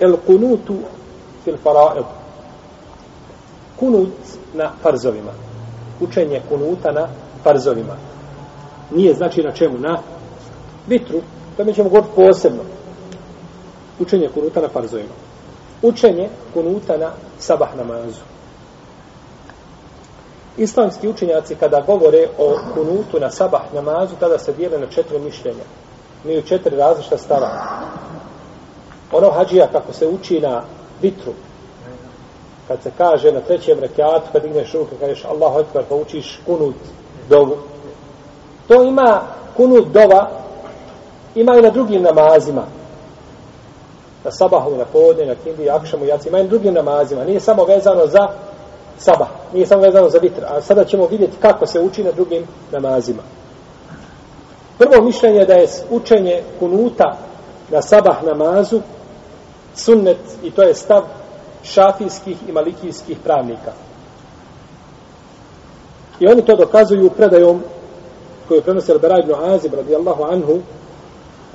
El kunutu fil faraid. Kunut na farzovima. Učenje kunuta na farzovima. Nije znači na čemu? Na vitru. To mi ćemo govoriti posebno. Učenje kunuta na farzovima. Učenje kunuta na sabah namazu. Islamski učenjaci kada govore o kunutu na sabah namazu, tada se dijele na četiri mišljenja. Mi u četiri različita stava. Ono hađija kako se uči na vitru, kad se kaže na trećem rekiatu, kad digneš ruke, kažeš Allahu Ekber, pa učiš kunut dovu. To ima kunut dova, ima i na drugim namazima. Na sabahu, na podne, na kindi, akšamu, jaci, ima i na drugim namazima. Nije samo vezano za sabah, nije samo vezano za vitr. A sada ćemo vidjeti kako se uči na drugim namazima. Prvo mišljenje je da je učenje kunuta na sabah namazu sunnet i to je stav šafijskih i malikijskih pravnika. I oni to dokazuju predajom koju prenosi Al-Bara ibn Azib radijallahu anhu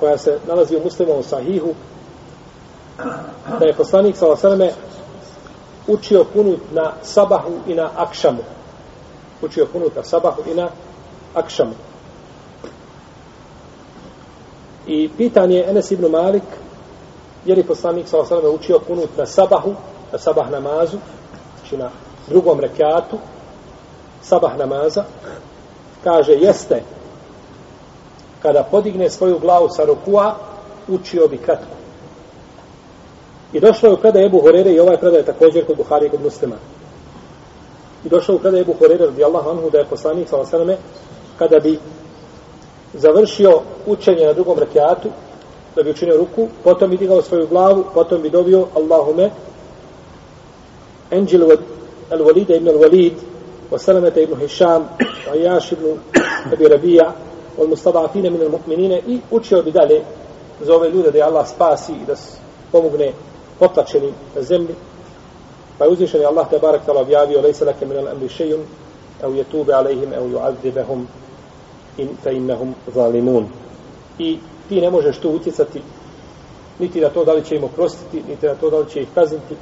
koja se nalazi u muslimovom sahihu da je poslanik sa učio kunut na sabahu i na akšamu. Učio kunut na sabahu i na akšamu. I pitanje Enes ibn Malik je poslanik sa učio kunut na sabahu na sabah namazu, znači na drugom rekiatu, sabah namaza, kaže, jeste, kada podigne svoju glavu sa rukua, učio bi kratko. I došlo je u predaj Ebu Horere i ovaj predaj je također kod Buhari i kod muslima. I došlo je u predaj Ebu Horere radi Allah anhu da je poslanik sa osaname kada bi završio učenje na drugom rekiatu, da bi učinio ruku, potom bi digao svoju glavu, potom bi dobio Allahume أنجل الوليد ابن الوليد وسلمة ابن هشام وعياش ابن أبي ربيع والمستضعفين من المؤمنين i učio bi dalje za ove ljude da je Allah spasi i da pomogne potlačeni na zemlji pa je uzvišen Allah te barak tala objavio lejse lake min al-amri šejun au jetube alejhim au juadzibehum in fa innahum zalimun i ti ne možeš tu utjecati niti na to da li će im oprostiti niti na to da li će ih kazniti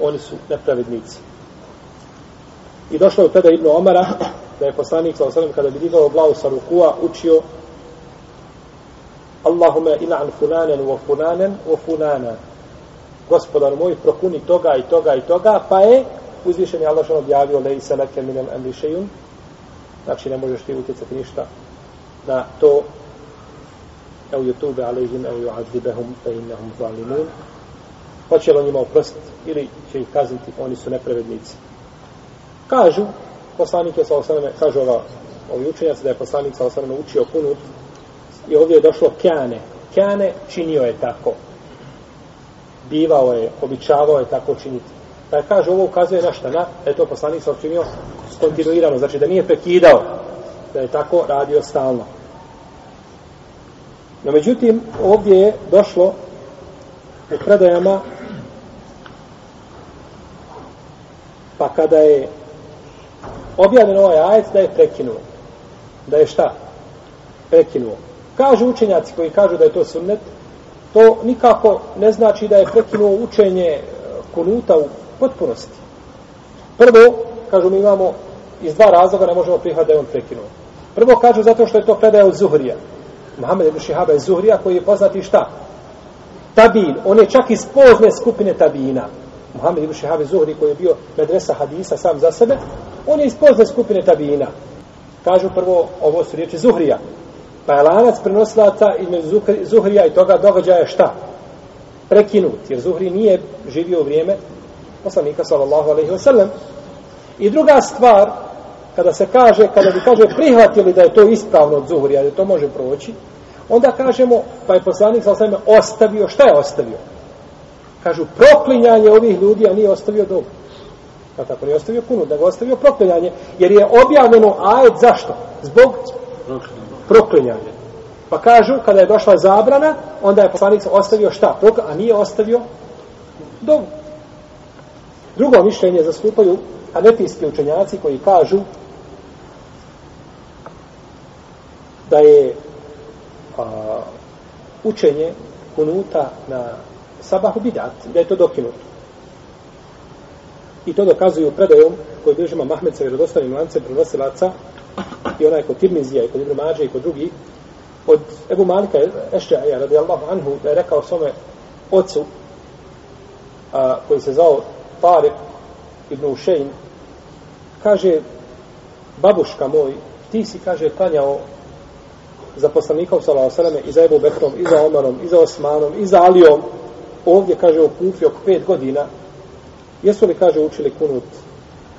oni su nepravednici. I došlo je tada Ibnu Omara, da je poslanik sa osanem, kada bi digao glavu sa rukua, učio Allahume ila'an funanen wa funanen wa funana Gospodar moj, prokuni toga i toga i toga, pa je uzvišen je Allah što objavio lej se leke minem amrišejun. Znači, ne možeš ti utjecati ništa na to evo YouTube alejhim evo yu'adzibahum fe innahum zalimun hoće li njima oprostiti ili će ih kazniti, oni su nepravednici. Kažu, poslanik je sa osaname, kažu ova, ovi učenjaci da je poslanik sa osaname učio kunut i ovdje je došlo kjane. Kjane činio je tako. Bivao je, običavao je tako činiti. Pa je kaže, ovo ukazuje na šta? Na, da je to poslanik sa učinio kontinuirano, znači da nije prekidao, da je tako radio stalno. No, međutim, ovdje je došlo u predajama Pa kada je objavljen ovaj ajet da je prekinuo. Da je šta? Prekinuo. Kažu učenjaci koji kažu da je to sunnet, to nikako ne znači da je prekinuo učenje e, kunuta u potpunosti. Prvo, kažu mi imamo iz dva razloga ne možemo prihvatiti da je on prekinuo. Prvo kažu zato što je to predaja od Zuhrija. Mohamed ibn Šihaba iz Zuhrija koji je poznati šta? Tabin. On je čak iz pozne skupine Tabina. Muhammed ibn Šehabi Zuhri koji je bio medresa hadisa sam za sebe, on je iz pozne skupine tabina. Kažu prvo, ovo su riječi Zuhrija. Pa je lanac prenosilaca između Zuhrija i toga događaja šta? Prekinut, jer Zuhri nije živio u vrijeme poslanika sallallahu alaihi wa sallam. I druga stvar, kada se kaže, kada bi kaže prihvatili da je to ispravno od Zuhrija, da to može proći, onda kažemo, pa je poslanik sa sveme ostavio, šta je ostavio? kažu proklinjanje ovih ljudi, a nije ostavio dobu. Pa tako nije ostavio kunu, da ga ostavio proklinjanje, jer je objavljeno ajet zašto? Zbog proklinjanja. Pa kažu, kada je došla zabrana, onda je poslanik ostavio šta? A nije ostavio dobu. Drugo mišljenje zastupaju hanefijski učenjaci koji kažu da je a, učenje kunuta na sabahu bidat, da je to dokinuto. I to dokazuju predajom koji držima Mahmed sa vjerodostanim lancem prenosilaca i onaj kod Tirmizija i kod Ibn Mađe i kod drugi od Ebu Malika Ešćaja radijallahu anhu da je rekao svome ocu a, koji se zvao Tarek ibn Ušejn kaže babuška moj ti si kaže klanjao za poslanikom sallallahu alejhi i za Ebu Bekrom i za Omarom i za Osmanom i za Alijom. Ovdje kaže u Kufi oko pet godina. Jesu li kaže učili kunut?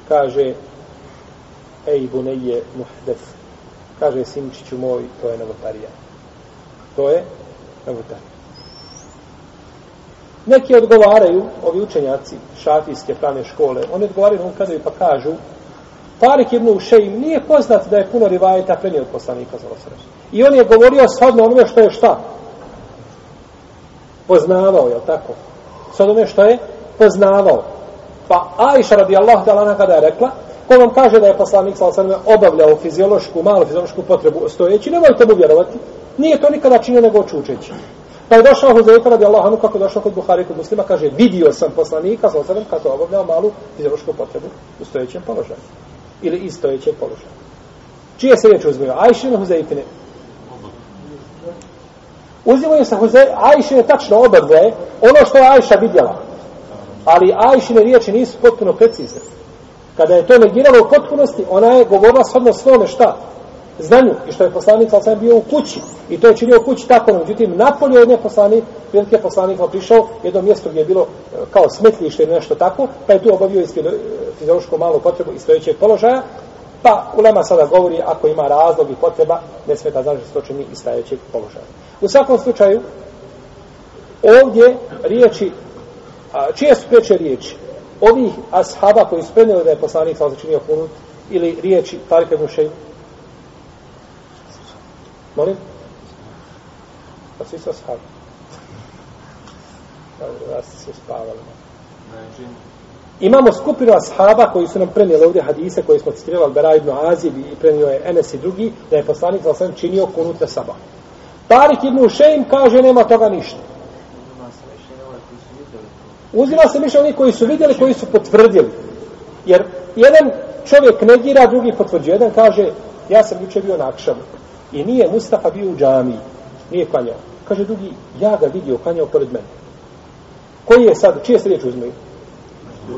Kaže ej buneje muhdef kaže sinčiću moj to je novotarija. To je novotarija neki odgovaraju ovi učenjaci šafijske pravne škole oni odgovaraju na ukazaju pa kažu Tarik ibn Ušejim nije poznat da je puno rivajeta prenio od poslanika za osreš. I on je govorio shodno onome što je šta? Poznavao, je tako? Sad onome što je poznavao. Pa Aisha radijallahu ta'ala kada je rekla, ko vam kaže da je poslanik sa osreme obavljao fiziološku, malu fiziološku potrebu stojeći, nemojte mu vjerovati. Nije to nikada činio nego čučeći. Pa je došao Huzeyfa radi Allah, anu kako je došao kod Buhari kod muslima, kaže, vidio sam poslanika sa osrem kako je obavljao malu fiziološku potrebu u stojećem položaju ili iz stojećeg položaja. Čije se riječ uzmeju? Ajšine, Huzeyfine? Uzimaju se Ajše je tačno oba dvoje, ono što je Ajša vidjela. Ali Ajšine riječi nisu potpuno precizne. Kada je to negiralo u potpunosti, ona je govorila shodno svome šta? Znanju. I što je poslanik, sa sam bio u kući. I to je činio u kući tako. Međutim, napolje jedne poslanik, velike poslanik prišao jedno mjesto gdje je bilo e, kao smetlište ili nešto tako, pa je tu obavio iz e, fiziološko malu potrebu iz stojećeg položaja, pa ulema sada govori ako ima razlog i potreba, ne smeta znači što čini iz stojećeg položaja. U svakom slučaju, ovdje riječi, a, čije su preče riječi? Ovih ashaba koji su prenijeli da je poslanik sa činio kunut, ili riječi Tarika ibn Molim? Pa svi su ashabi. Da ste se spavali. Znači, Imamo skupinu ashaba koji su nam prenijeli ovdje hadise koje smo citirali Albera ibn Azib i prenio je Enes i drugi da je poslanik za osam činio kunut na sabah. Tarik ibn Ušeim kaže nema toga ništa. Uzima se mišljenje onih koji su vidjeli, koji su potvrdili. Jer jedan čovjek negira, drugi potvrđuje. Jedan kaže, ja sam juče bio na i nije Mustafa bio u džamiji, nije klanjao. Kaže drugi, ja ga vidio, klanjao pored mene. Koji je sad, čije se riječ uzmeju?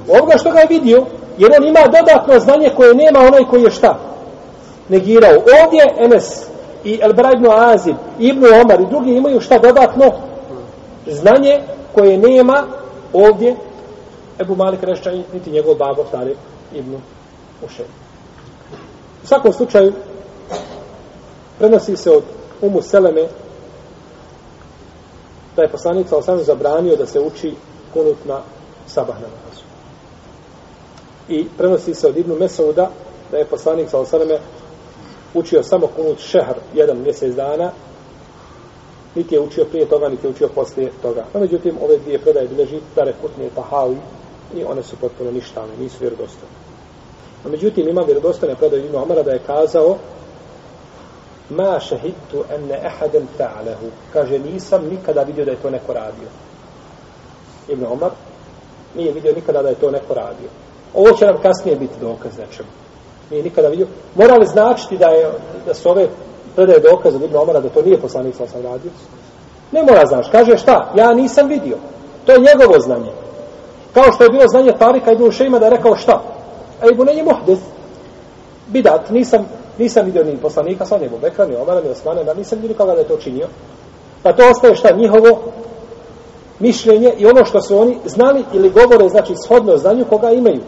Ovoga što ga je vidio, jer on ima dodatno znanje koje nema onaj koji je šta? Negirao. Ovdje Enes i Elbra ibn Azib, Ibn Omar i drugi imaju šta dodatno? Znanje koje nema ovdje Ebu Malik Rešćan, niti njegov babo Tarek ibn Ušen. U svakom slučaju prenosi se od Umu Seleme da je poslanik sa osam zabranio da se uči kunut na sabah namazu. I prenosi se od Ibnu Mesauda da je poslanik sa osaname učio samo kunut šehr jedan mjesec dana niti je učio prije toga, niti je učio poslije toga. No, međutim, ove dvije predaje bileži Dare Kutne Tahavi i one su potpuno ništane, nisu vjerodostane. No, međutim, ima vjerodostane predaje Ibnu Amara da je kazao ma šehidtu enne ehaden fa'alehu. Kaže, nisam nikada vidio da je to neko radio. Ibn Omar nije vidio nikada da je to neko radio. Ovo će nam kasnije biti dokaz nečemu. Nije nikada vidio. Mora li značiti da, je, da su ove predaje dokaz od Ibn Omara da to nije poslanik sam radio? Ne mora znaš. Kaže šta? Ja nisam vidio. To je njegovo znanje. Kao što je bilo znanje Tarika Ibn Šeima da je rekao šta? A Ibn je muhdith. Bidat. Nisam, nisam vidio ni poslanika sa njegov Bekra, ni Omara, ni Osmana, da nisam vidio kada da je to činio. Pa to ostaje šta? Njihovo mišljenje i ono što su oni znali ili govore, znači shodno znanju koga imaju.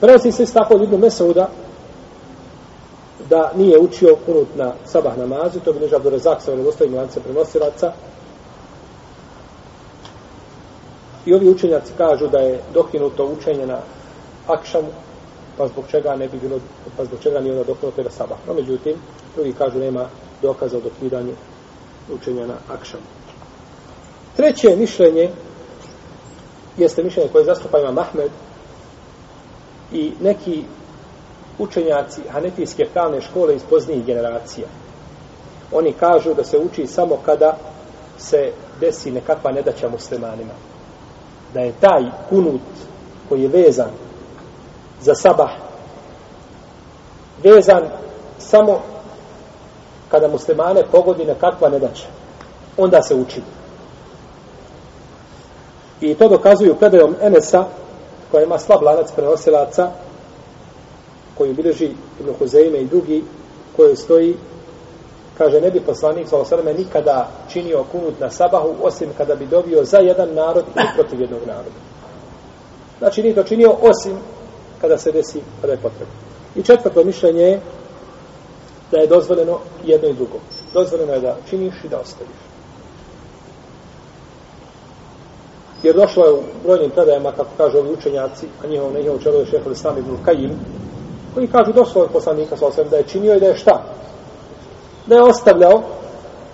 Prenosi se tako od Ibnu Mesauda da nije učio kunut na sabah namazu, to bi nežav do rezak sa vjerovostavim lance prenosilaca. I ovi učenjaci kažu da je dokinuto učenje na akšamu, pa zbog čega ne bi bilo, pa zbog čega nije onda dokinuto na sabah. No, međutim, drugi kažu nema dokaza o dokidanju učenja na akšamu. Treće mišljenje jeste mišljenje koje zastupa ima Mahmed, i neki učenjaci hanefijske pravne škole iz poznijih generacija. Oni kažu da se uči samo kada se desi nekakva nedaća muslimanima. Da je taj kunut koji je vezan za sabah vezan samo kada muslimane pogodi nekakva nedaća. Onda se uči. I to dokazuju predajom Enesa, koja ima slab lanac prenosilaca, koji bileži Ibn Huzeime i drugi, koji stoji, kaže, ne bi poslanik sa osrme nikada činio kunut na sabahu, osim kada bi dobio za jedan narod i protiv jednog naroda. Znači, nije to činio osim kada se desi, kada je potrebno. I četvrto mišljenje je da je dozvoljeno jedno i drugo. Dozvoljeno je da činiš i da ostaviš. Jer došlo je u brojnim predajama, kako kažu ovi učenjaci, a njihov, na njihovom čelu je šehr Islam ibn Kajim, koji kažu došlo je poslanika sa osvijem da je činio i da je šta? Da je ostavljao,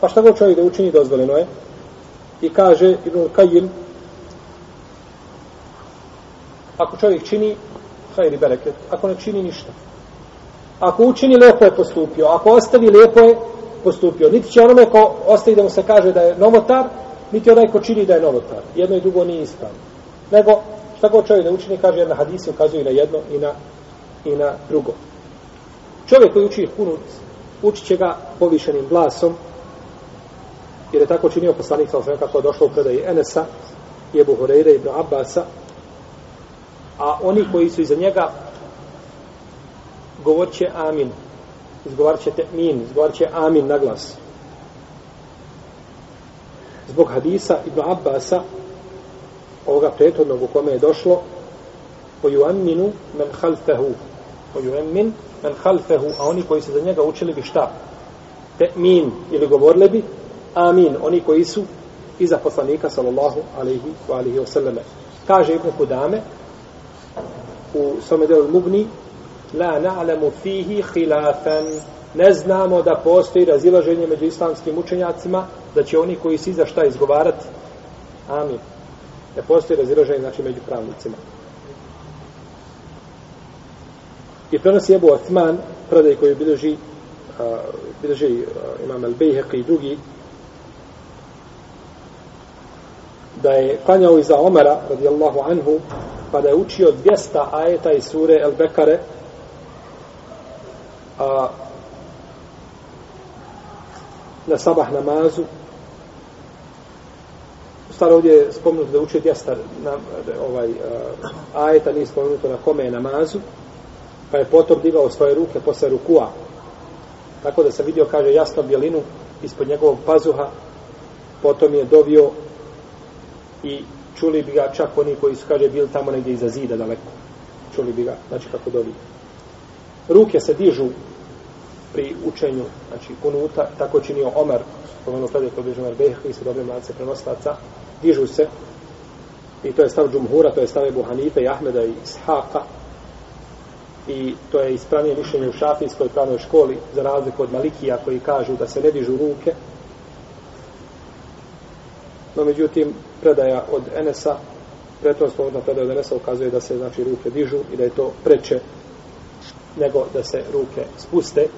pa šta god čovjek da učini dozvoljeno je. I kaže Ibn Kajim, ako čovjek čini, hajri bereket, ako ne čini ništa. Ako učini, lepo je postupio. Ako ostavi, lepo je postupio. Niti će onome ko ostavi da mu se kaže da je novotar, niti onaj ko čini da je novotar. Jedno i drugo nije ispravno. Nego, šta god čovjek da učini, kaže jedna hadisa, ukazuje na jedno i na, i na drugo. Čovjek koji uči kunut, učit će ga povišenim glasom, jer je tako činio poslanik sa osvijem kako je došlo u predaji Enesa, Jebu Horeire, Ibn Abbasa, a oni koji su iza njega govorit će amin. Izgovarit će min, izgovarit će amin na glas. Zbog hadisa Ibn Abbasa, ovoga prethodnog u kome je došlo, o juamminu men halfehu. O juammin men halfehu, a oni koji se za njega učili bi šta? Te min, ili govorili bi amin, oni koji su iza poslanika, sallallahu alaihi wa alihi wa sallame. Kaže Ibn Kudame, u svome delu Mugni, la na'lamu fihi hilafan, ne znamo da postoji razilaženje među islamskim učenjacima da će oni koji si za šta izgovarati. Amin. Ne postoji razilaženje znači među pravnicima. I prenosi Ebu Atman predaj koji bilježi uh, bilježi uh, imam Al-Bejheq i drugi da je klanjao iza Omara radijallahu anhu pa da je učio 200 ajeta iz sure El-Bekare a, na sabah namazu. Stvar ovdje je spomenuto da uči djestar na, ovaj, a, ajeta nije spomenuto na kome je namazu pa je potom digao svoje ruke posle rukua. Tako da se vidio kaže jasno bjelinu ispod njegovog pazuha potom je dovio i čuli bi ga čak oni koji su kaže bili tamo negdje iza zida daleko. Čuli bi ga znači kako dobi. ruke se dižu pri učenju, znači kunuta, tako činio Omer, spomenuo predaj kod Omer Erbeh, koji su dobri mladice prenoslaca, dižu se, i to je stav Džumhura, to je stav Ebu Hanife i Ahmeda i Ishaqa, i to je ispravnije mišljenje u šafijskoj pravnoj školi, za razliku od Malikija koji kažu da se ne dižu ruke, no međutim, predaja od Enesa, pretom spomenuta predaja od Enesa ukazuje da se znači ruke dižu i da je to preče nego da se ruke spuste.